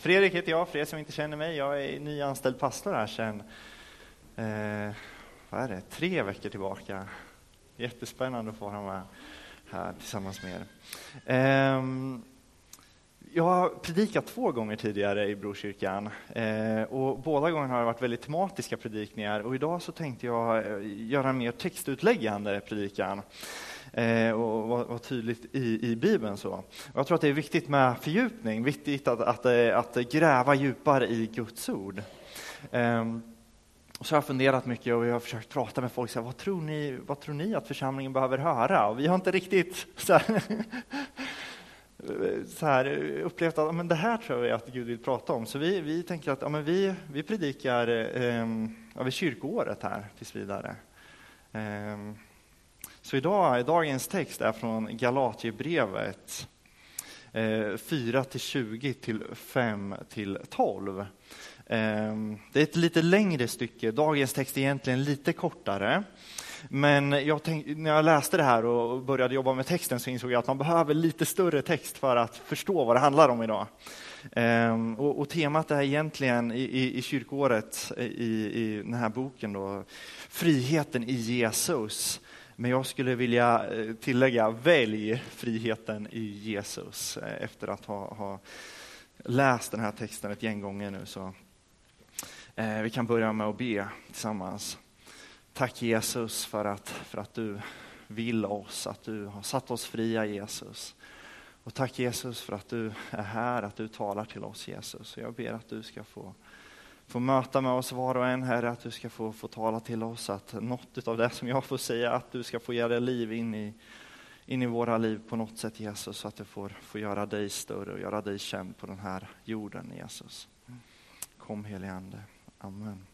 Fredrik heter jag, för er som inte känner mig. Jag är nyanställd pastor här sedan, eh, vad är det, tre veckor tillbaka. Jättespännande att få vara med här tillsammans med er. Eh, jag har predikat två gånger tidigare i Brokyrkan eh, och båda gångerna har det varit väldigt tematiska predikningar och idag så tänkte jag eh, göra en mer textutläggande predikan eh, och vara var tydligt i, i Bibeln. Så. Och jag tror att det är viktigt med fördjupning, viktigt att, att, eh, att gräva djupare i Guds ord. Eh, och så har jag funderat mycket och jag har försökt prata med folk. Så här, vad, tror ni, vad tror ni att församlingen behöver höra? Och vi har inte riktigt så här, så här, upplevt att men det här tror jag att Gud vill prata om. Så vi, vi tänker att ja, men vi, vi predikar eh, över kyrkoåret här tills vidare. Eh, så idag, dagens text är från Galatierbrevet 4 eh, till 20 till 5 till 12. Ehm, det är ett lite längre stycke, dagens text är egentligen lite kortare. Men jag tänk, när jag läste det här och började jobba med texten så insåg jag att man behöver lite större text för att förstå vad det handlar om idag. Ehm, och, och temat är egentligen i, i, i kyrkåret i, i den här boken då, friheten i Jesus. Men jag skulle vilja eh, tillägga, välj friheten i Jesus eh, efter att ha, ha läst den här texten ett gäng gånger nu. Så. Eh, vi kan börja med att be tillsammans. Tack Jesus för att, för att du vill oss, att du har satt oss fria Jesus. Och tack Jesus för att du är här, att du talar till oss Jesus. Och jag ber att du ska få, få möta med oss var och en Herre, att du ska få, få tala till oss, att något av det som jag får säga, att du ska få ge det liv in i, in i våra liv på något sätt Jesus, så att du får, får göra dig större och göra dig känd på den här jorden Jesus. Kom helige Ande. Amen.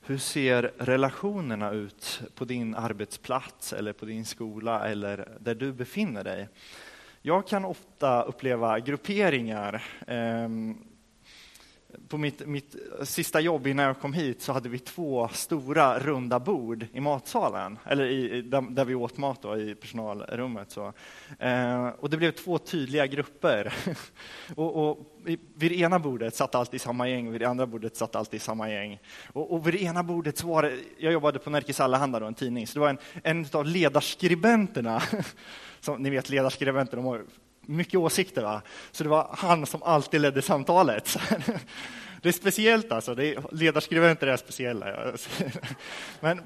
Hur ser relationerna ut på din arbetsplats eller på din skola eller där du befinner dig? Jag kan ofta uppleva grupperingar. Ehm, på mitt, mitt sista jobb innan jag kom hit så hade vi två stora runda bord i matsalen, eller i, där, där vi åt mat då, i personalrummet. Så. Eh, och det blev två tydliga grupper. och, och, vid det ena bordet satt alltid samma gäng, vid det andra bordet satt alltid samma gäng. Och, och vid det ena bordet så var det, jag jobbade på Nerikes Allehanda, en tidning, så det var en, en av ledarskribenterna som ni vet ledarskribenter, de har mycket åsikter. Va? Så det var han som alltid ledde samtalet. Det är speciellt alltså, det är, ledarskribenter är speciella. Men,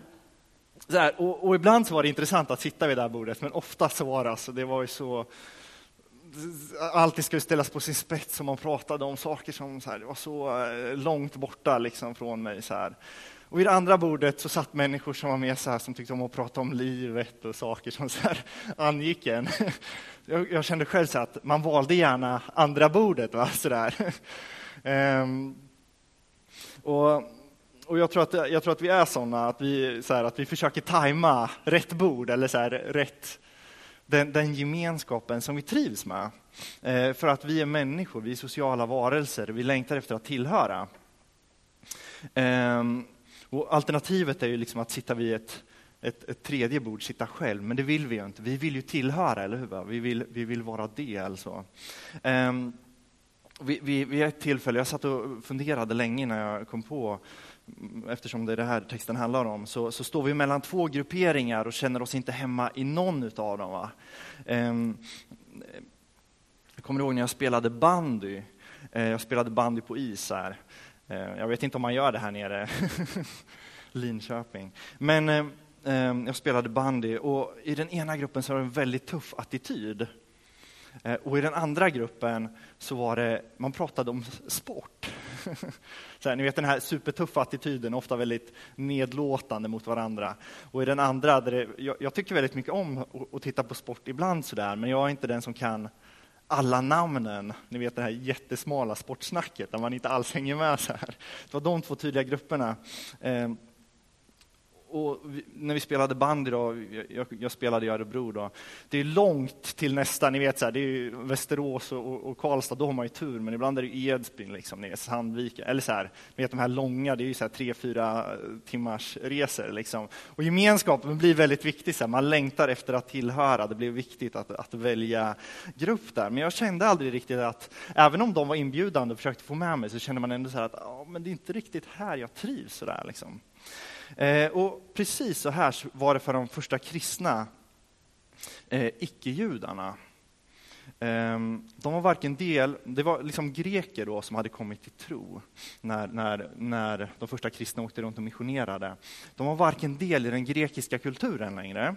så här, och, och, ibland så var det intressant att sitta vid det här bordet, men ofta så var det, alltså, det var ju så allting skulle ställas på sin spets och man pratade om saker som så här, det var så eh, långt borta liksom från mig. Så här. Och vid det andra bordet så satt människor som var med så här, som tyckte om att prata om livet och saker som så här angick en. Jag, jag kände själv så att man valde gärna andra bordet. Va? Så där. Ehm. och, och jag, tror att, jag tror att vi är sådana, att vi, så här, att vi försöker tajma rätt bord eller så här, rätt, den, den gemenskapen som vi trivs med. Ehm, för att vi är människor, vi är sociala varelser, vi längtar efter att tillhöra. Ehm och alternativet är ju liksom att sitta vid ett, ett, ett, tredje bord, sitta själv, men det vill vi ju inte. Vi vill ju tillhöra, eller hur? Vi vill, vi vill vara del. Så. Alltså. Um, ehm, vi, vi, vid ett tillfälle, jag satt och funderade länge när jag kom på, mm, eftersom det är det här texten handlar om, så, så står vi mellan två grupperingar och känner oss inte hemma i någon av dem. Va? Um, jag kommer ihåg när jag spelade bandy. Eh, jag spelade bandy på is här. Eh, jag vet inte om man gör det här nere. Linköping. Men eh, eh, jag spelade bandy och i den ena gruppen så var det en väldigt tuff attityd. Eh, och i den andra gruppen så var det, man pratade om sport. Så här, ni vet den här supertuffa attityden, ofta väldigt nedlåtande mot varandra. Och i den andra, det, jag, jag, tycker väldigt mycket om att, titta på sport ibland sådär, men jag är inte den som kan alla namnen. Ni vet det här jättesmala sportsnacket där man inte alls hänger med. Så här. Det var de två tydliga grupperna. Ehm, och, vi, när vi spelade bandy, idag, jag, jag, spelade i Örebro, då, det är långt till nästa, ni vet så här, det är Västerås och, och, och, Karlstad, då har man ju tur, men ibland är det Edsbyn, liksom, Sandviken, eller så här, ni vet de här långa, det är ju så här tre, fyra eh, timmars resor. Liksom. Och gemenskapen blir väldigt viktig, så här, man längtar efter att tillhöra, det blir viktigt att, att välja grupp där. Men jag kände aldrig riktigt att, även om de var inbjudande och försökte få med mig, så kände man ändå så att ja, men det är inte riktigt här jag trivs. Så där, liksom. Eh, och precis så här var det för de första kristna eh, icke-judarna. Ehm, de var varken del, det var liksom greker då som hade kommit till tro när, när, när de första kristna åkte runt och missionerade. De var varken del i den grekiska kulturen längre.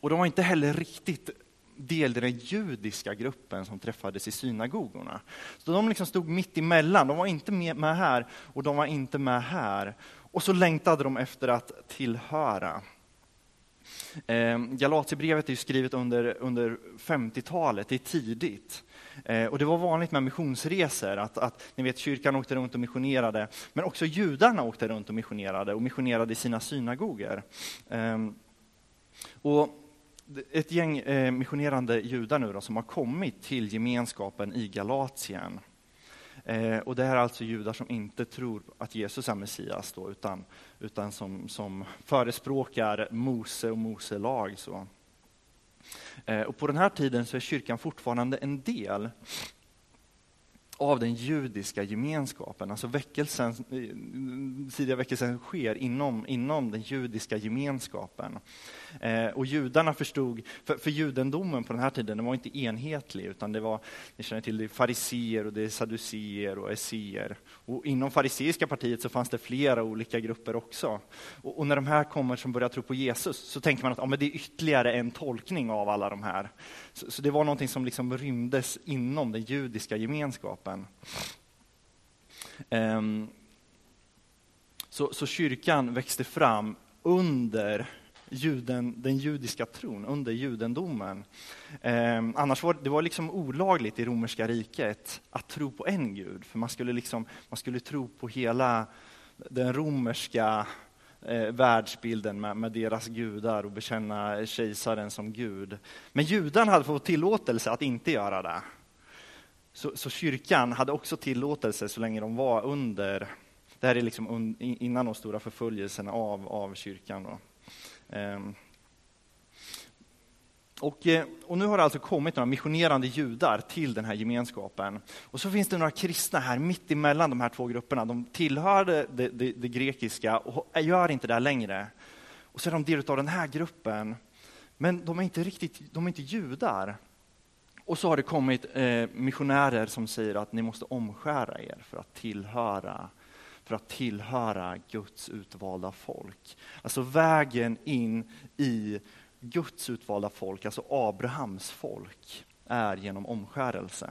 Och de var inte heller riktigt del i den judiska gruppen som träffades i synagogorna. Så de liksom stod mitt emellan, de var inte med här och de var inte med här. Och så längtade de efter att tillhöra. Eh, Galatierbrevet är skrivet under, under 50-talet, det är tidigt. Eh, och det var vanligt med missionsresor, att, att ni vet, kyrkan åkte runt och missionerade, men också judarna åkte runt och missionerade och missionerade i sina synagogor. Ehm, och ett gäng eh, missionerande judar nu då, som har kommit till gemenskapen i Galatien. Eh, och det är alltså judar som inte tror att Jesus är Messias, då, utan, utan som, som förespråkar Mose och Mose lag. Så. Eh, och på den här tiden så är kyrkan fortfarande en del av den judiska gemenskapen. Alltså väckelsen, tidiga väckelsen sker inom, inom den judiska gemenskapen. Eh, och judarna förstod, för, för judendomen på den här tiden den var inte enhetlig, utan det var, ni känner till det, fariseer och det är saduceer och esséer. Och inom fariseiska partiet så fanns det flera olika grupper också. Och, och, när de här kommer som börjar tro på Jesus så tänker man att ja, men det är ytterligare en tolkning av alla de här. Så, så det var någonting som liksom rymdes inom den judiska gemenskapen kroppen. Ehm, så, så kyrkan växte fram under juden, den judiska tron, under judendomen. Eh, annars var det var liksom olagligt i romerska riket att tro på en gud, för man skulle, liksom, man skulle tro på hela den romerska eh, världsbilden med, med, deras gudar och bekänna kejsaren som gud. Men judarna hade fått tillåtelse att inte göra det. Så, så kyrkan hade också tillåtelse så länge de var under, det här är liksom innan de stora förföljelserna av, av kyrkan. Då. Ehm. Och, eh, och, nu har det alltså kommit några missionerande judar till den här gemenskapen. Och så finns det några kristna här mitt emellan de här två grupperna. De tillhörde det, det, det grekiska och gör inte det längre. Och så är de del av den här gruppen. Men de är inte riktigt, de är inte judar. Och så har det kommit eh, missionärer som säger att ni måste omskära er för att tillhöra för att tillhöra Guds utvalda folk. Alltså vägen in i Guds utvalda folk, alltså Abrahams folk, är genom omskärelse.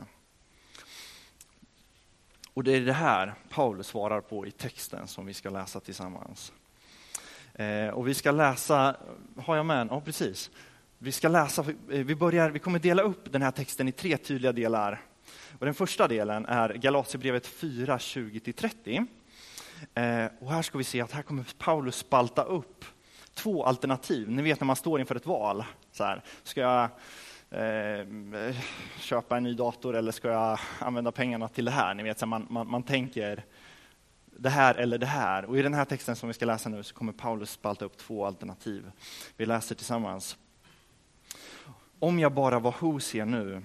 Och det är det här Paulus svarar på i texten som vi ska läsa tillsammans. Eh, och vi ska läsa, har jag med en? Ja, precis. Vi ska läsa, eh, vi, börjar, vi kommer dela upp den här texten i tre tydliga delar. Och den första delen är Galaterbrevet 4, 20-30. Eh, och här ska vi se att här kommer Paulus spalta upp två alternativ. Ni vet när man står inför ett val. Så här, ska jag eh, köpa en ny dator eller ska jag använda pengarna till det här? Ni vet, så man, man, man tänker det här eller det här. Och i den här texten som vi ska läsa nu så kommer Paulus spalta upp två alternativ. Vi läser tillsammans. Om jag bara var hos er nu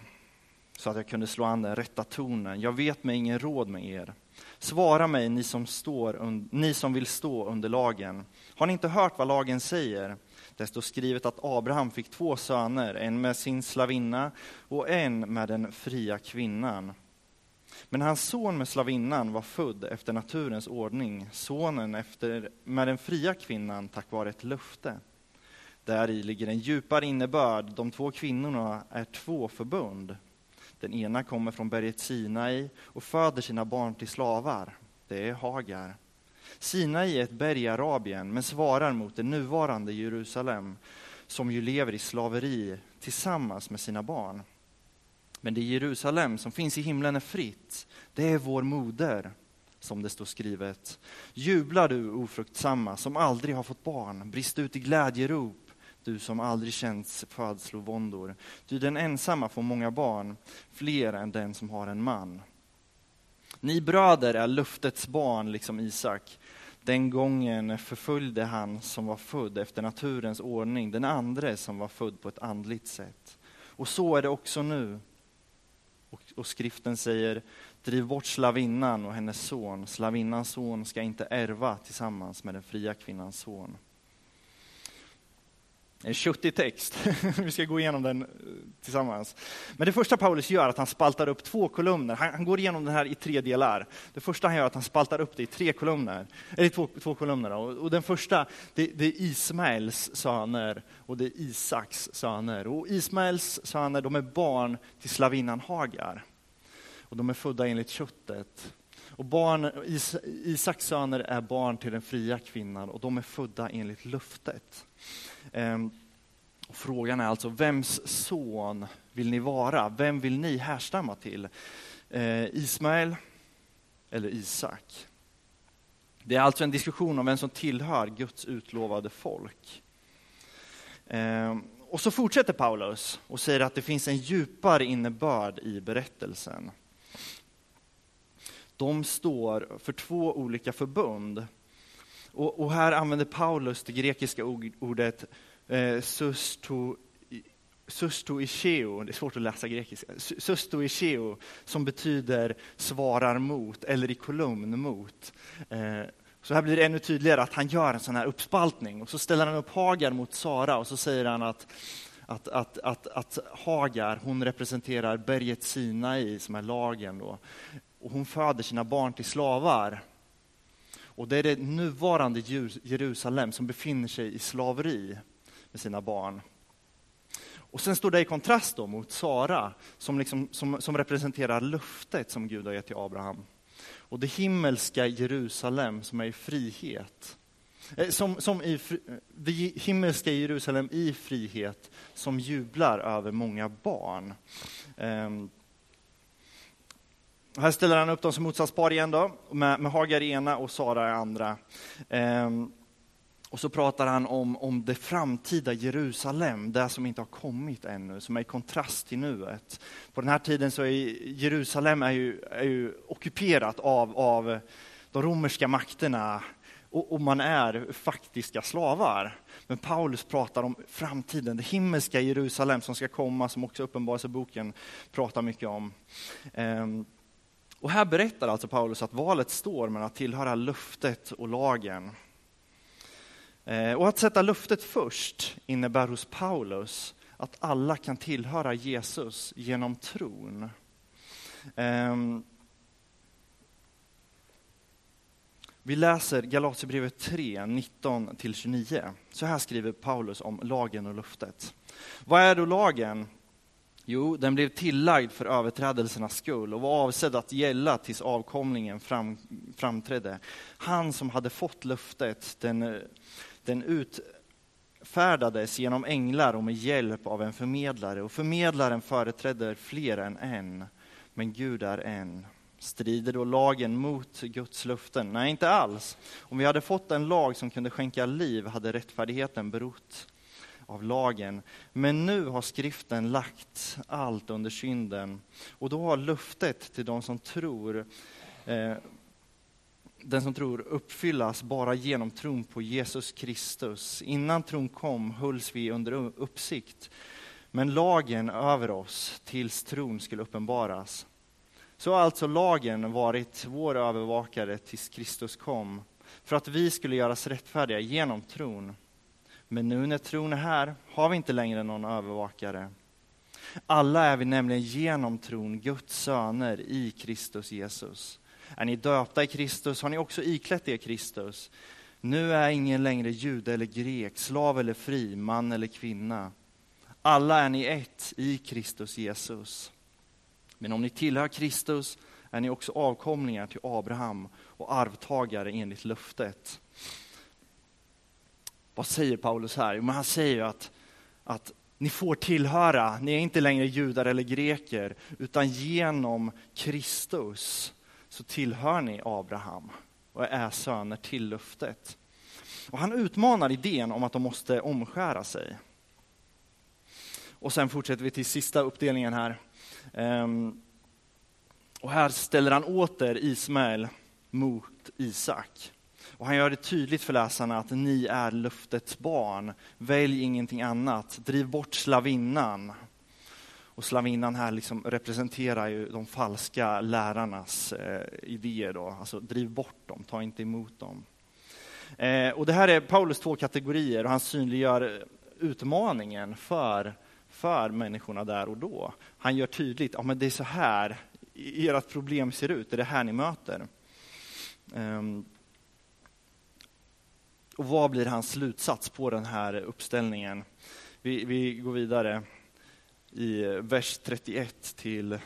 så att jag kunde slå an den rätta tonen. Jag vet mig ingen råd med er. Svara mig, ni som, står, ni som vill stå under lagen. Har ni inte hört vad lagen säger? Det står skrivet att Abraham fick två söner, en med sin slavinna och en med den fria kvinnan. Men hans son med slavinnan var född efter naturens ordning, sonen efter, med den fria kvinnan tack vare ett löfte. Där i ligger en djupare innebörd, de två kvinnorna är två förbund. Den ena kommer från berget Sinai och föder sina barn till slavar. Det är Hagar. Sinai är ett berg i Arabien, men svarar mot det nuvarande Jerusalem, som ju lever i slaveri tillsammans med sina barn. Men det Jerusalem som finns i himlen är fritt. Det är vår moder. som det står skrivet. Jublar du ofruktsamma som aldrig har fått barn, brist ut i glädjerop du som aldrig känt födslovåndor. Du den ensamma får många barn, fler än den som har en man. Ni bröder är luftets barn, liksom Isak. Den gången förföljde han som var född efter naturens ordning, den andre som var född på ett andligt sätt. Och så är det också nu. Och, och skriften säger, driv bort slavinnan och hennes son. Slavinnans son ska inte ärva tillsammans med den fria kvinnans son. En köttig text. Vi ska gå igenom den eh, tillsammans. Men det första Paulus gör är att han spaltar upp två kolumner. Han, han, går igenom den här i tre delar. Det första han gör är att han spaltar upp det i tre kolumner. Eller två, två kolumner. Och, och, den första, det, det, är Ismaels söner och det är Isaks söner. Och Ismaels söner, de är barn till slavinnan Hagar. Och de är födda enligt köttet. Och barn, Is, Isaks söner är barn till den fria kvinnan och de är födda enligt luftet. Ehm, frågan är alltså, vems son vill ni vara? Vem vill ni härstamma till? Eh, Ismael eller Isak? Det är alltså en diskussion om vem som tillhör Guds utlovade folk. Ehm, och så fortsätter Paulus och säger att det finns en djupare innebörd i berättelsen. De står för två olika förbund och, och här använder Paulus det grekiska ordet eh, susto, susto det är svårt att läsa grekiska, Susto-icheo, som betyder svarar mot eller i kolumn mot. Eh, så här blir det ännu tydligare att han gör en sån här uppspaltning och så ställer han upp Hagar mot Sara och så säger han att att, att, att, att Hagar, hon representerar berget Sinai som är lagen då. Och hon föder sina barn till slavar. Och det är det nuvarande Jerusalem som befinner sig i slaveri med sina barn. Och sen står det i kontrast då mot Sara, som, liksom, som, som representerar luftet som Gud har gett till Abraham. Och det himmelska Jerusalem som är i frihet. Eh, som, som i, eh, det himmelska Jerusalem i frihet, som jublar över många barn. Um, här ställer han upp dem som motsatspar igen då, med, med Hagar i ena och Sara i andra. Ehm, och så pratar han om, om det framtida Jerusalem, det som inte har kommit ännu, som är i kontrast till nuet. På den här tiden så är Jerusalem är ju, är ju ockuperat av, av de romerska makterna och, och, man är faktiska slavar. Men Paulus pratar om framtiden, det himmelska Jerusalem som ska komma, som också Uppenbarelseboken pratar mycket om. Ehm, och här berättar alltså Paulus att valet står mellan att tillhöra luftet och lagen. Eh, och att sätta luftet först innebär hos Paulus att alla kan tillhöra Jesus genom tron. Ehm, vi läser Galaterbrevet 3, 19-29. Så här skriver Paulus om lagen och luftet. Vad är då lagen? Jo, den blev tillagd för överträdelsernas skull och var avsedd att gälla tills avkomlingen fram, framträdde. Han som hade fått löftet, den, den utfärdades genom änglar och med hjälp av en förmedlare. Och förmedlaren företräder fler än en, men Gud är en. Strider då lagen mot Guds löften? Nej, inte alls. Om vi hade fått en lag som kunde skänka liv hade rättfärdigheten berott av lagen. Men nu har skriften lagt allt under synden. Och då har luftet till de som tror eh, den som tror uppfyllas bara genom tron på Jesus Kristus. Innan tron kom hölls vi under uppsikt, men lagen över oss tills tron skulle uppenbaras. Så har alltså lagen varit vår övervakare tills Kristus kom, för att vi skulle göras rättfärdiga genom tron. Men nu när tron är här har vi inte längre någon övervakare. Alla är vi nämligen genom tron Guds söner i Kristus Jesus. Är ni döpta i Kristus har ni också iklätt er Kristus. Nu är ingen längre jude eller grek, slav eller fri, man eller kvinna. Alla är ni ett i Kristus Jesus. Men om ni tillhör Kristus är ni också avkomlingar till Abraham och arvtagare enligt löftet. Vad säger Paulus här? Men han säger att, att ni får tillhöra, ni är inte längre judar eller greker, utan genom Kristus så tillhör ni Abraham och är söner till löftet. Och han utmanar idén om att de måste omskära sig. Och sen fortsätter vi till sista uppdelningen här. Ehm, och här ställer han åter Ismael mot Isak. Och han gör det tydligt för läsarna att ni är löftets barn. Välj ingenting annat. Driv bort slavinnan. Och slavinnan här liksom representerar ju de falska lärarnas eh, idéer. Då. Alltså driv bort dem, ta inte emot dem. Eh, och det här är Paulus två kategorier och han synliggör utmaningen för, för människorna där och då. Han gör tydligt, att ja, det är så här ert problem ser ut, det är det här ni möter. Um, och vad blir hans slutsats på den här uppställningen? Vi, vi går vidare i vers 31 till eh,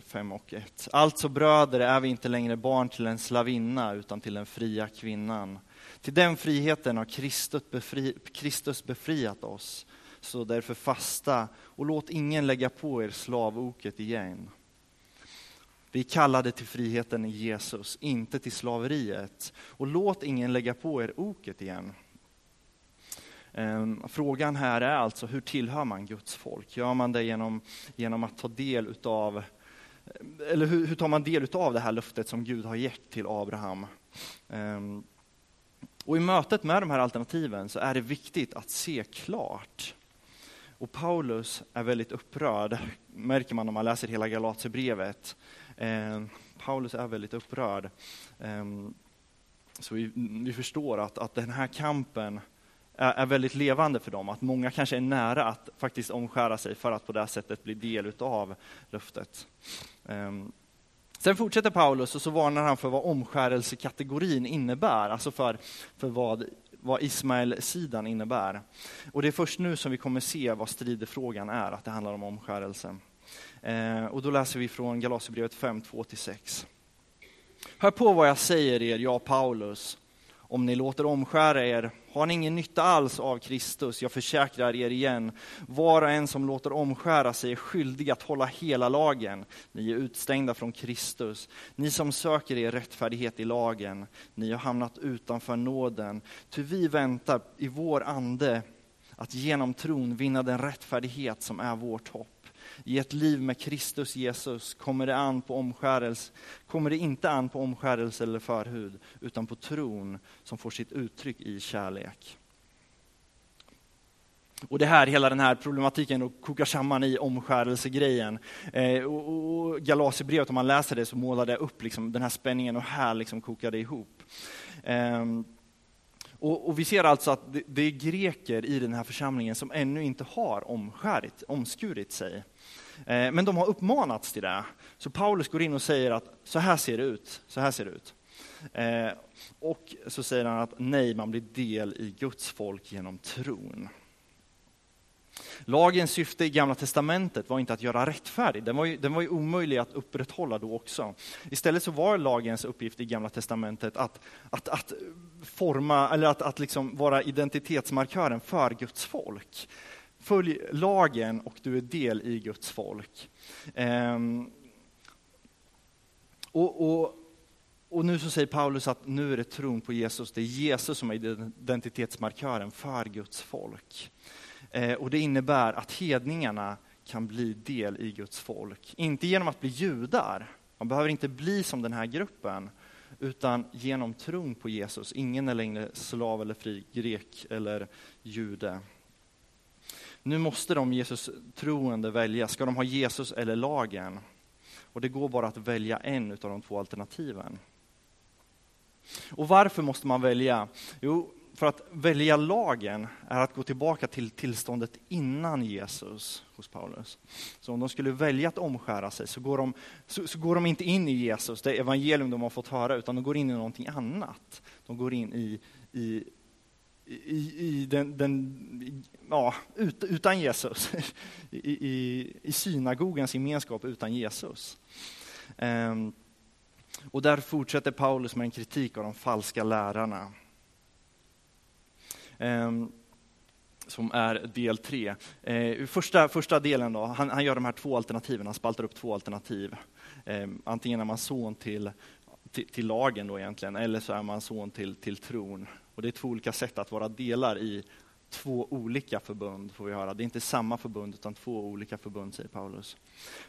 5 och 1. Alltså bröder är vi inte längre barn till en slavinna utan till den fria kvinnan. Till den friheten har Kristus, befri, Kristus befriat oss. Så därför fasta och låt ingen lägga på er slavoket igen. Vi kallade till friheten i Jesus, inte till slaveriet. Och låt ingen lägga på er oket igen. Ehm, frågan här är alltså, hur tillhör man Guds folk? Gör man det genom, genom att ta del utav, eller hur, hur tar man del utav det här löftet som Gud har gett till Abraham? Ehm, och i mötet med de här alternativen så är det viktigt att se klart. Och Paulus är väldigt upprörd, märker man om man läser hela Galaterbrevet. Eh, Paulus är väldigt upprörd. Eh, så vi, vi, förstår att, att den här kampen är, är, väldigt levande för dem, att många kanske är nära att faktiskt omskära sig för att på det sättet bli del av löftet. Eh, Sen fortsätter Paulus och så varnar han för vad omskärelsekategorin innebär, alltså för, för vad, vad Ismael-sidan innebär. Och det är först nu som vi kommer se vad stridefrågan är, att det handlar om omskärelse. Eh, och då läser vi från Galaterbrevet 5, 2-6. Hör på vad jag säger er, jag Paulus. Om ni låter omskära er har ni ingen nytta alls av Kristus, jag försäkrar er igen. Var och en som låter omskära sig är skyldig att hålla hela lagen. Ni är utstängda från Kristus. Ni som söker er rättfärdighet i lagen, ni har hamnat utanför nåden. Ty vi väntar i vår ande att genom tron vinna den rättfärdighet som är vårt hopp. I ett liv med Kristus Jesus kommer det, an på omskärelse, kommer det inte an på omskärelse eller förhud, utan på tron som får sitt uttryck i kärlek. Och det här, hela den här problematiken och kokar samman i omskärelsegrejen. Eh, och, och Galaterbrevet, om man läser det så målar det upp liksom, den här spänningen och här liksom kokar det ihop. Eh, och, och, vi ser alltså att det, det, är greker i den här församlingen som ännu inte har omskärit, omskurit sig. Eh, men de har uppmanats till det. Så Paulus går in och säger att så här ser det ut, så här ser det ut. Eh, och så säger han att nej, man blir del i Guds folk genom tron. Lagens syfte i Gamla Testamentet var inte att göra rättfärdig, den var, ju, den var ju omöjlig att upprätthålla då också. Istället så var lagens uppgift i Gamla Testamentet att, att, att forma, eller att, att liksom vara identitetsmarkören för Guds folk. Följ lagen och du är del i Guds folk. Ehm, och, och, och nu så säger Paulus att nu är det tron på Jesus, det är Jesus som är identitetsmarkören för Guds folk. Eh, och det innebär att hedningarna kan bli del i Guds folk. Inte genom att bli judar, man behöver inte bli som den här gruppen, utan genom tron på Jesus. Ingen är längre slav eller fri, grek eller jude. Nu måste de Jesus troende välja, ska de ha Jesus eller lagen? Och det går bara att välja en av de två alternativen. Och varför måste man välja? Jo, för att välja lagen är att gå tillbaka till tillståndet innan Jesus hos Paulus. Så om de skulle välja att omskära sig så går de, så, så går de inte in i Jesus, det evangelium de har fått höra, utan de går in i någonting annat. De går in i, i, i, i den, den ja, ut, utan Jesus, I, i, i synagogans gemenskap utan Jesus. Ehm, och där fortsätter Paulus med en kritik av de falska lärarna. Ehm, som är del tre. Eh, första, första delen då, han, han, gör de här två alternativen, han spaltar upp två alternativ. Ehm, antingen är man son till, till, till, lagen då egentligen, eller så är man son till, till tron. Och det är två olika sätt att vara delar i två olika förbund, får vi höra. Det är inte samma förbund, utan två olika förbund, säger Paulus.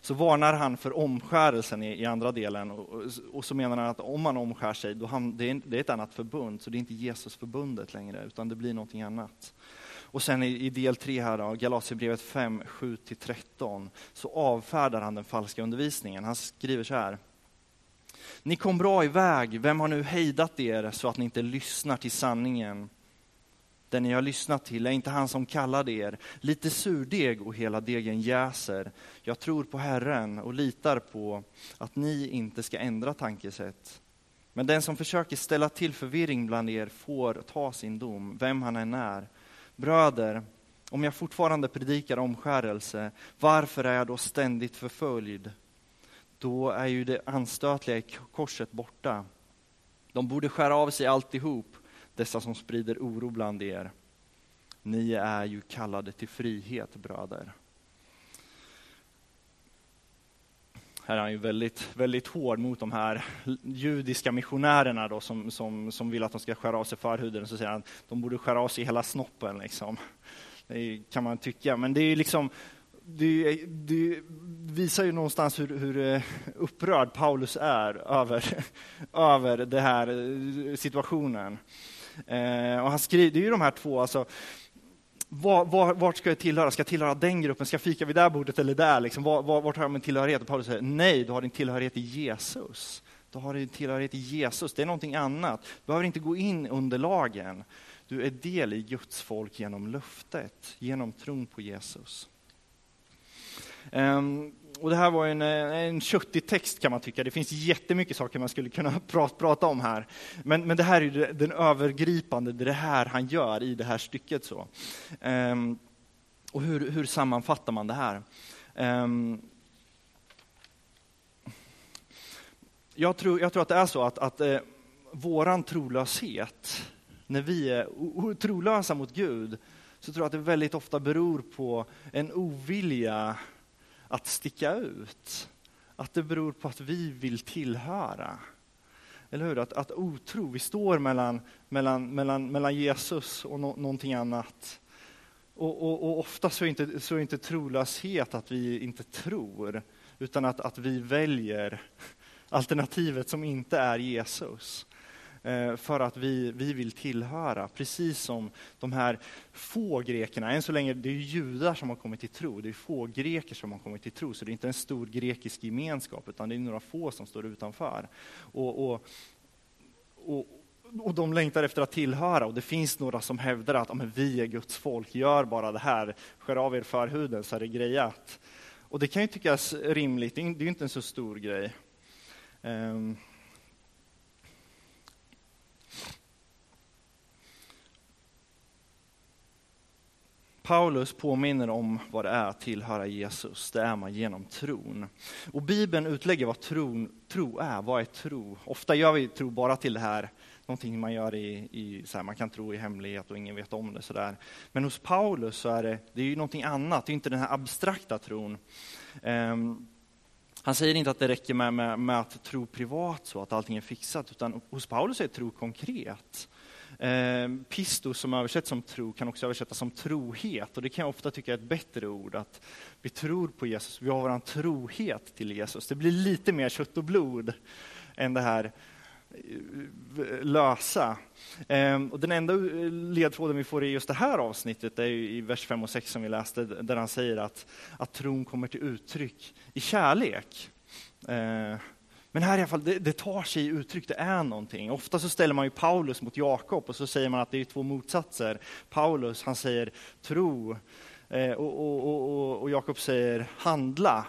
Så varnar han för omskärelsen i, i andra delen, och, och, så menar han att om man omskär sig, då han, det, är, det är ett annat förbund, så det är inte Jesusförbundet längre, utan det blir någonting annat. Och sen i, i del 3 här då, Galaterbrevet 5, 7-13, så avfärdar han den falska undervisningen. Han skriver så här. Ni kom bra iväg, vem har nu hejdat er så att ni inte lyssnar till sanningen? Den ni har lyssnat till är inte han som kallade er. Lite surdeg och hela degen jäser. Jag tror på Herren och litar på att ni inte ska ändra tankesätt. Men den som försöker ställa till förvirring bland er får ta sin dom, vem han än är. Bröder, om jag fortfarande predikar omskärelse, varför är jag då ständigt förföljd? Då är ju det anstötliga i korset borta. De borde skära av sig alltihop, dessa som sprider oro bland er. Ni är ju kallade till frihet, bröder. Här är han ju väldigt, väldigt hård mot de här judiska missionärerna då, som, som, som vill att de ska skära av sig förhuden. Så säger han att de borde skära av sig hela snoppen. Liksom. Det kan man tycka, men det är liksom det, det, visar ju någonstans hur, hur, eh, upprörd Paulus är över, över den här eh, situationen. Eh, och han skriver, det är ju de här två, alltså, var, var, vart ska jag tillhöra? Ska jag tillhöra den gruppen? Ska jag fika vid det bordet eller där? Liksom, var, var, vart har jag min tillhörighet? Och Paulus säger, nej, du har din tillhörighet i Jesus. Du har din tillhörighet i Jesus, det är någonting annat. Du behöver inte gå in under lagen. Du är del i Guds folk genom löftet, genom tron på Jesus. Um, och det här var en, eh, en köttig text kan man tycka. Det finns jättemycket saker man skulle kunna prata, prata om här. Men, men det här är den övergripande, det är det här han gör i det här stycket. Så. Um, och hur, hur, sammanfattar man det här? Um, jag, tror, jag tror att det är så att, att eh, våran trolöshet, när vi är trolösa mot Gud, så tror jag att det väldigt ofta beror på en ovilja att sticka ut. Att det beror på att vi vill tillhöra. Eller hur? Att, att otro, vi står mellan, mellan, mellan, mellan Jesus och no, någonting annat. Och, och, och, ofta så är, inte, så är inte trolöshet att vi inte tror, utan att, att vi väljer alternativet som inte är Jesus. Eh, för att vi, vi vill tillhöra, precis som de här få grekerna. Än så länge det är judar som har kommit till tro, det är få greker som har kommit till tro, så det är inte en stor grekisk gemenskap, utan det är några få som står utanför. Och, och, och, och de längtar efter att tillhöra, och det finns några som hävdar att men vi är Guds folk, gör bara det här, skär av er förhuden så är det grejat. Och det kan ju tyckas rimligt, det är ju inte en så stor grej. Um, Paulus påminner om vad det är att tillhöra Jesus. Det är man genom tron. Och Bibeln utlägger vad tron, tro är. Vad är tro? Ofta gör vi tro bara till det här, någonting man gör i, i så här, man kan tro i hemlighet och ingen vet om det. Så där. Men hos Paulus så är det, det är ju någonting annat, det är inte den här abstrakta tron. Um, han säger inte att det räcker med, med, med, att tro privat, så att allting är fixat, utan hos Paulus är tro konkret. Eh, pistos som översätts som tro kan också översättas som trohet och det kan jag ofta tycka är ett bättre ord. Att vi tror på Jesus, vi har vår trohet till Jesus. Det blir lite mer kött och blod än det här eh, lösa. Ehm, och den enda eh, ledtråden vi får i just det här avsnittet är i vers 5 och 6 som vi läste, där han säger att, att tron kommer till uttryck i kärlek. Ehm, men här i alla fall, det, det, tar sig uttryck, det är någonting. Ofta så ställer man ju Paulus mot Jakob och så säger man att det är två motsatser. Paulus, han säger tro eh, och, och, och, och Jakob säger handla.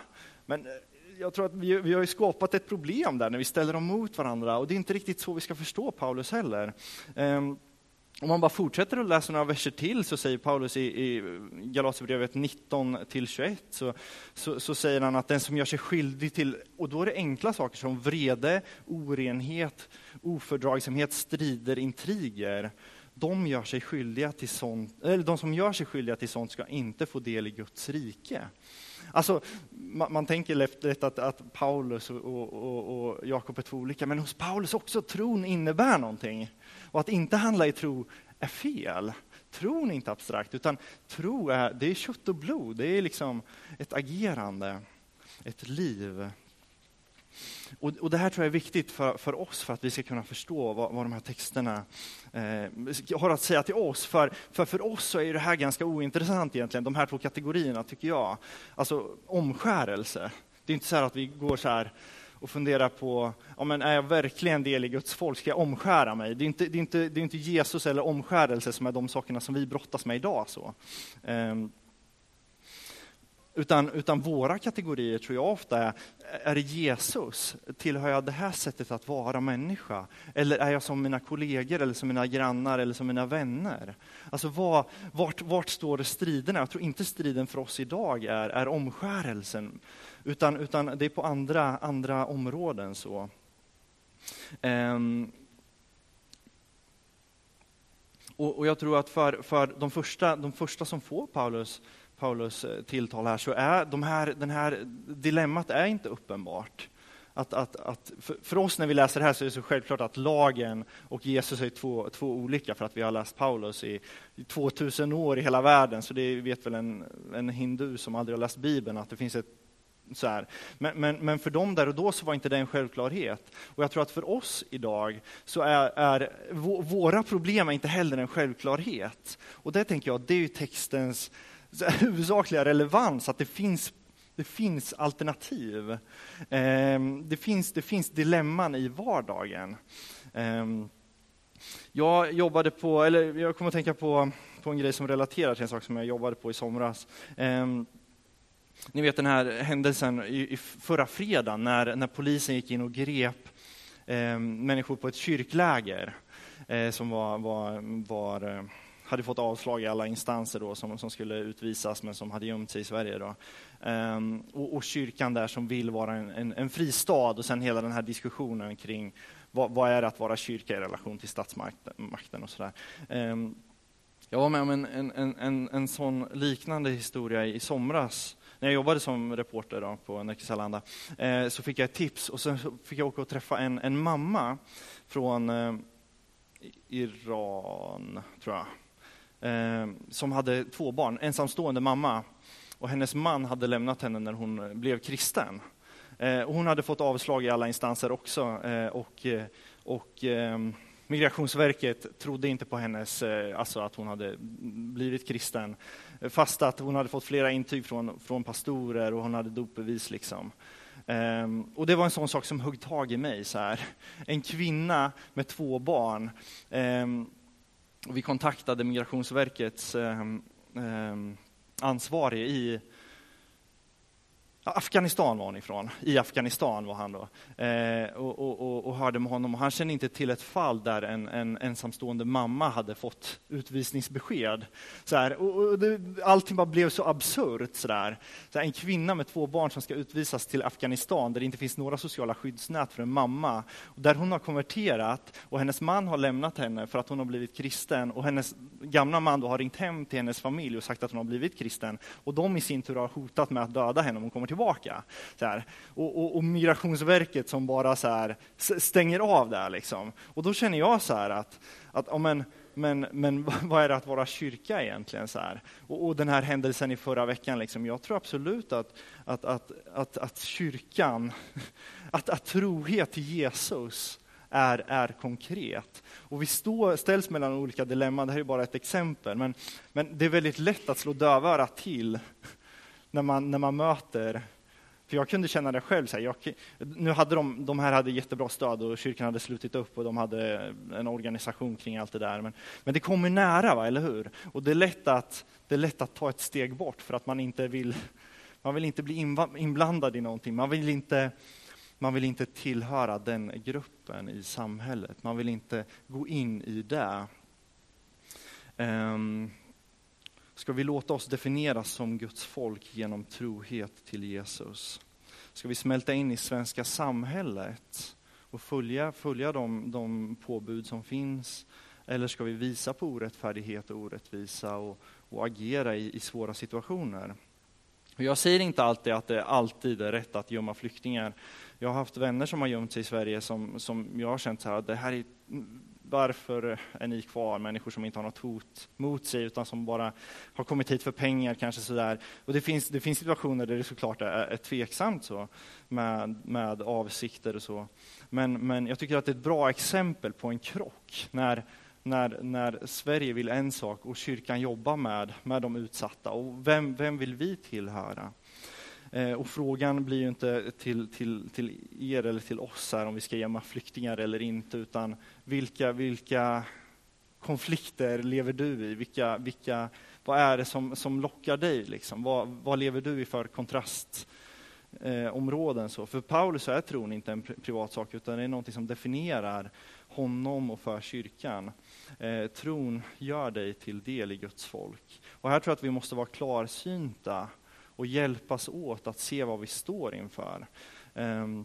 Men eh, jag tror att vi, vi har skapat ett problem där när vi ställer dem mot varandra och det är inte riktigt så vi ska förstå Paulus heller. Um, om man bara fortsätter att läsa några verser till så säger Paulus i, i Galaterbrevet 19 21 så, så, så, säger han att den som gör sig skyldig till, och då är det enkla saker som vrede, orenhet, ofördragsamhet, strider, intriger. de, gör sig skyldiga till sånt, eller de som gör sig skyldiga till sånt ska inte få del i Guds rike. Alltså, man, man tänker lätt att, att Paulus och, och, och Jakob är två olika, men hos Paulus också tron innebär någonting. Och att inte handla i tro är fel. Tron är inte abstrakt, utan tro är, det är kött och blod. Det är liksom ett agerande, ett liv. Och, och, Det här tror jag är viktigt för, för oss för att vi ska kunna förstå vad, vad de här texterna eh, har att säga till oss. För, för för oss så är det här ganska ointressant egentligen, de här två kategorierna tycker jag. Alltså omskärelse. Det är inte så att vi går så här och funderar på, ja, men är jag verkligen del i Guds folk? Ska jag omskära mig? Det är, inte, det, är inte, det är inte Jesus eller omskärelse som är de sakerna som vi brottas med idag. Så. Um, utan, utan våra kategorier tror jag ofta är, är det Jesus? Tillhör jag det här sättet att vara människa? Eller är jag som mina kollegor, eller som mina grannar, eller som mina vänner? Alltså var, vart, vart står striderna? Jag tror inte striden för oss idag är, är omskärelsen, utan, utan det är på andra, andra områden. så. Um, och, och, jag tror att för, för de, första, de första som får Paulus Paulus eh, tilltal här, så är de här, den här dilemmat är inte uppenbart. Att, att, att, för oss när vi läser det här så är det så självklart att lagen och Jesus är två, två olika för att vi har läst Paulus i, i 2000 år i hela världen. Så det vet väl en, en hindu som aldrig har läst Bibeln att det finns ett så här. Men, men, men, för dem där och då så var inte det en självklarhet. Och jag tror att för oss idag så är, är våra problem är inte heller en självklarhet. Och det tänker jag, det är ju textens huvudsakliga relevans, att det finns, det finns alternativ. Ehm, det, finns, det finns dilemman i vardagen. Ehm, jag jobbade på, eller jag kommer att tänka på, på en grej som relaterar till en sak som jag jobbade på i somras. Ehm, ni vet den här händelsen i, i förra fredagen när, när polisen gick in och grep eh, människor på ett kyrkläger eh, som var, var, var eh, hade fått avslag i alla instanser då, som, som skulle utvisas, men som hade gömt sig i Sverige. Då. Eh, och, och, kyrkan där som vill vara en, en, en fristad, och sen hela den här diskussionen kring vad, vad är det att vara kyrka i relation till statsmakten och sådär. Ehm, jag var med om en, en, en, en sån liknande historia i somras när jag jobbade som reporter då på Nerikes eh, så fick jag ett tips och sen fick jag åka och träffa en, en mamma från eh, Iran, tror jag eh, som hade två barn, ensamstående mamma. Och hennes man hade lämnat henne när hon blev kristen. Eh, och hon hade fått avslag i alla instanser också. Eh, och, eh, och ehm, Migrationsverket trodde inte på hennes, eh, alltså att hon hade blivit kristen. Fast att hon hade fått flera intyg från, från pastorer och hon hade dopbevis. Liksom. Um, och det var en sån sak som högg tag i mig. Så här. En kvinna med två barn. Um, vi kontaktade Migrationsverkets um, ansvarige i Afghanistan var han ifrån. I Afghanistan var han då. Eh, och, och, och, hörde med honom. Och han kände inte till ett fall där en, en ensamstående mamma hade fått utvisningsbesked. Så här, och, och det, allting bara blev så absurt. Så där. Så här, en kvinna med två barn som ska utvisas till Afghanistan där det inte finns några sociala skyddsnät för en mamma. Och där hon har konverterat och hennes man har lämnat henne för att hon har blivit kristen. Och hennes gamla man då har ringt hem till hennes familj och sagt att hon har blivit kristen. Och de i sin tur har hotat med att döda henne om hon kommer tillbaka. Så här. Och, och, och, Migrationsverket som bara så här, stänger av där. Liksom. Och då känner jag så här att, att oh, men, men, men vad är det att vara kyrka egentligen? Så här? Och, och den här händelsen i förra veckan, liksom, jag tror absolut att, att, att, att, att kyrkan, att, att trohet till Jesus är, är konkret. Och vi stå, ställs mellan olika dilemman, det här är bara ett exempel, men, men det är väldigt lätt att slå dövörat till när man, när man möter för jag kunde känna det själv. Så här, jag, nu hade de, de här hade jättebra stöd och kyrkan hade slutit upp och de hade en organisation kring allt det där. Men, men det kommer nära, va, eller hur? Och det är, lätt att, det är lätt att ta ett steg bort för att man inte vill, man vill inte bli inblandad i någonting. Man vill inte, man vill inte tillhöra den gruppen i samhället. Man vill inte gå in i det. Um, Ska vi låta oss definieras som Guds folk genom trohet till Jesus? Ska vi smälta in i svenska samhället och följa, följa de, de påbud som finns? Eller ska vi visa på orättfärdighet och orättvisa och, och agera i, i svåra situationer? Jag säger inte alltid att det alltid är rätt att gömma flyktingar. Jag har haft vänner som har gömt sig i Sverige som, som jag har känt så här, det här är, varför eh, är ni kvar? Människor som inte har något hot mot sig utan som bara har kommit hit för pengar kanske sådär. Och det finns, det finns situationer där det såklart är, är tveksamt så med, med avsikter och så. Men, men jag tycker att det är ett bra exempel på en krock när när, när Sverige vill en sak och kyrkan jobbar med, med de utsatta. Och vem, vem vill vi tillhöra? Eh, och frågan blir ju inte till, till, till er eller till oss här om vi ska gömma flyktingar eller inte, utan vilka, vilka konflikter lever du i? Vilka, vilka, vad är det som, som lockar dig? Liksom? Vad, vad lever du i för kontrastområden? Eh, För Paulus är tron inte en privat sak, utan det är något som definierar honom och för kyrkan. Eh, tron gör dig till del i Guds folk. Och här tror jag att vi måste vara klarsynta och hjälpas åt att se vad vi står inför. Ehm,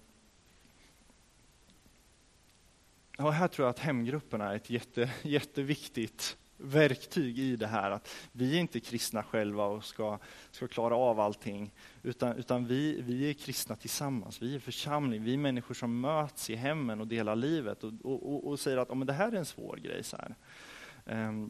och här tror jag att hemgrupperna är ett jätte, jätteviktigt verktyg i det här. Att vi är inte kristna själva och ska, ska klara av allting. Utan, utan vi, vi är kristna tillsammans. Vi är församling. Vi är människor som möts i hemmen och delar livet. Och, och, och säger att oh, men det här är en svår grej. Så här. Um,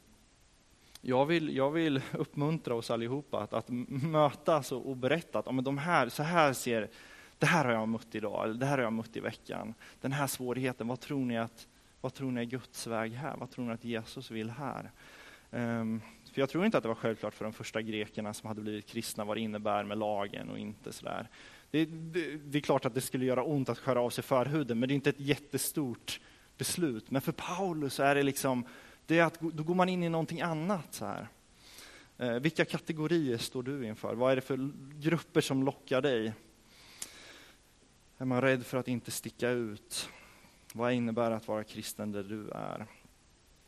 jag vill, jag vill uppmuntra oss allihopa att, att mötas och, och berätta att men de här, så här ser, det här har jag mött idag, eller det här har jag mött i veckan. Den här svårigheten, vad tror ni att vad tror ni är Guds väg här? Vad tror ni att Jesus vill här? Um, för jag tror inte att det var självklart för de första grekerna som hade blivit kristna vad det innebär med lagen och inte sådär. Det, det, det är klart att det skulle göra ont att skära av sig förhuden, men det är inte ett jättestort beslut. Men för Paulus är det liksom, det är att, då går man in i någonting annat. Så här. Eh, vilka kategorier står du inför? Vad är det för grupper som lockar dig? Är man rädd för att inte sticka ut? Vad innebär att vara kristen där du är?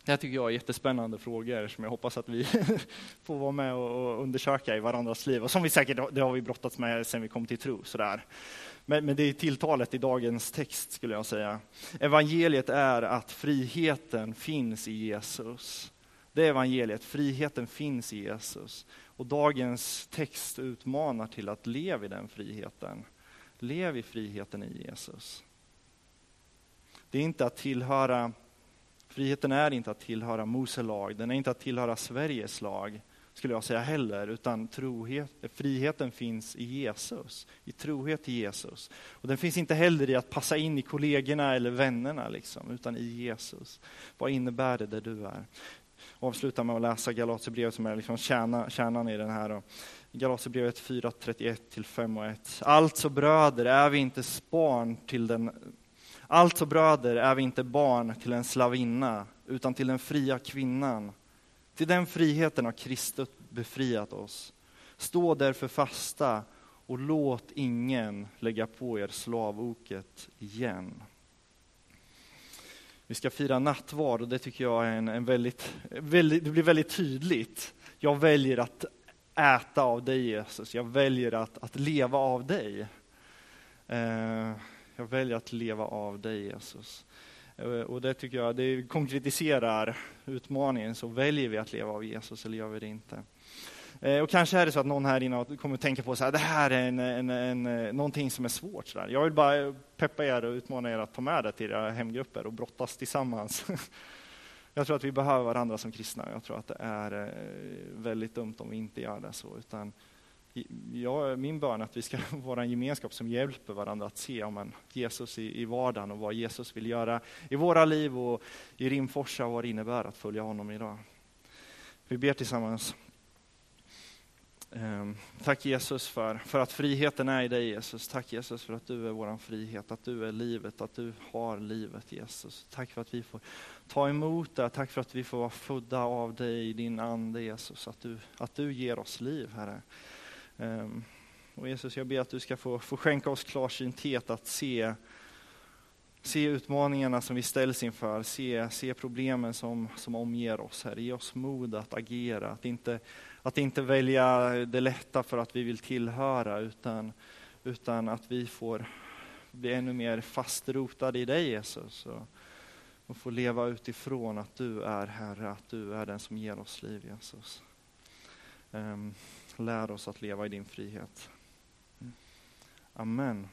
Det här tycker jag är jättespännande frågor som jag hoppas att vi får vara med och undersöka i varandras liv. Och som vi säkert det har vi brottats med sen vi kom till tro. Sådär. Men, men det är tilltalet i dagens text skulle jag säga. Evangeliet är att friheten finns i Jesus. Det är evangeliet, friheten finns i Jesus. Och dagens text utmanar till att leva i den friheten. Lev i friheten i Jesus. Det är inte att tillhöra, friheten är inte att tillhöra Mose lag, den är inte att tillhöra Sveriges lag, skulle jag säga heller, utan trohet, friheten finns i Jesus, i trohet till Jesus. Och den finns inte heller i att passa in i kollegorna eller vännerna, liksom, utan i Jesus. Vad innebär det där du är? Avsluta med att läsa Galaterbrevet som är liksom kärna, kärnan i den här. Galaterbrevet 4, 31 5 och 1. Alltså bröder, är vi inte barn till den Alltså bröder är vi inte barn till en slavinna, utan till den fria kvinnan. Till den friheten har Kristus befriat oss. Stå därför fasta och låt ingen lägga på er slavoket igen. Vi ska fira nattvard och det tycker jag är en, en väldigt, väldigt, det blir väldigt tydligt. Jag väljer att äta av dig Jesus, jag väljer att, att leva av dig. Eh, jag väljer att leva av dig Jesus. Eh, och det tycker jag, det konkretiserar utmaningen. Så väljer vi att leva av Jesus eller gör vi det inte? Eh, och kanske är det så att någon här inne kommer att tänka på att det här är en, en, en, eh, någonting som är svårt. Så där. Jag vill bara peppa er och utmana er att ta med det till era hemgrupper och brottas tillsammans. Jag tror att vi behöver varandra som kristna. Jag tror att det är väldigt dumt om vi inte gör det så. Utan ja, min bön är att vi ska vara en gemenskap som hjälper varandra att se om en Jesus i, i vardagen och vad Jesus vill göra i våra liv och i Rimforsa och vad det innebär att följa honom idag. Vi ber tillsammans. Ehm, tack Jesus för, för att friheten är i dig Jesus. Tack Jesus för att du är vår frihet, att du är livet, att du har livet Jesus. Tack för att vi får ta emot det, tack för att vi får vara födda av dig i din ande Jesus. Att du, att du ger oss liv Herre. Ehm, och Jesus, jag ber att du ska få, få skänka oss klarsynthet att se, se utmaningarna som vi ställs inför, se, se problemen som, som omger oss. Herre. Ge oss mod att agera, att inte, att inte välja det lätta för att vi vill tillhöra, utan, utan att vi får bli ännu mer fastrotade i dig Jesus. Och och få leva utifrån att du är Herre, att du är den som ger oss liv Jesus. Um, lär oss att leva i din frihet. Amen.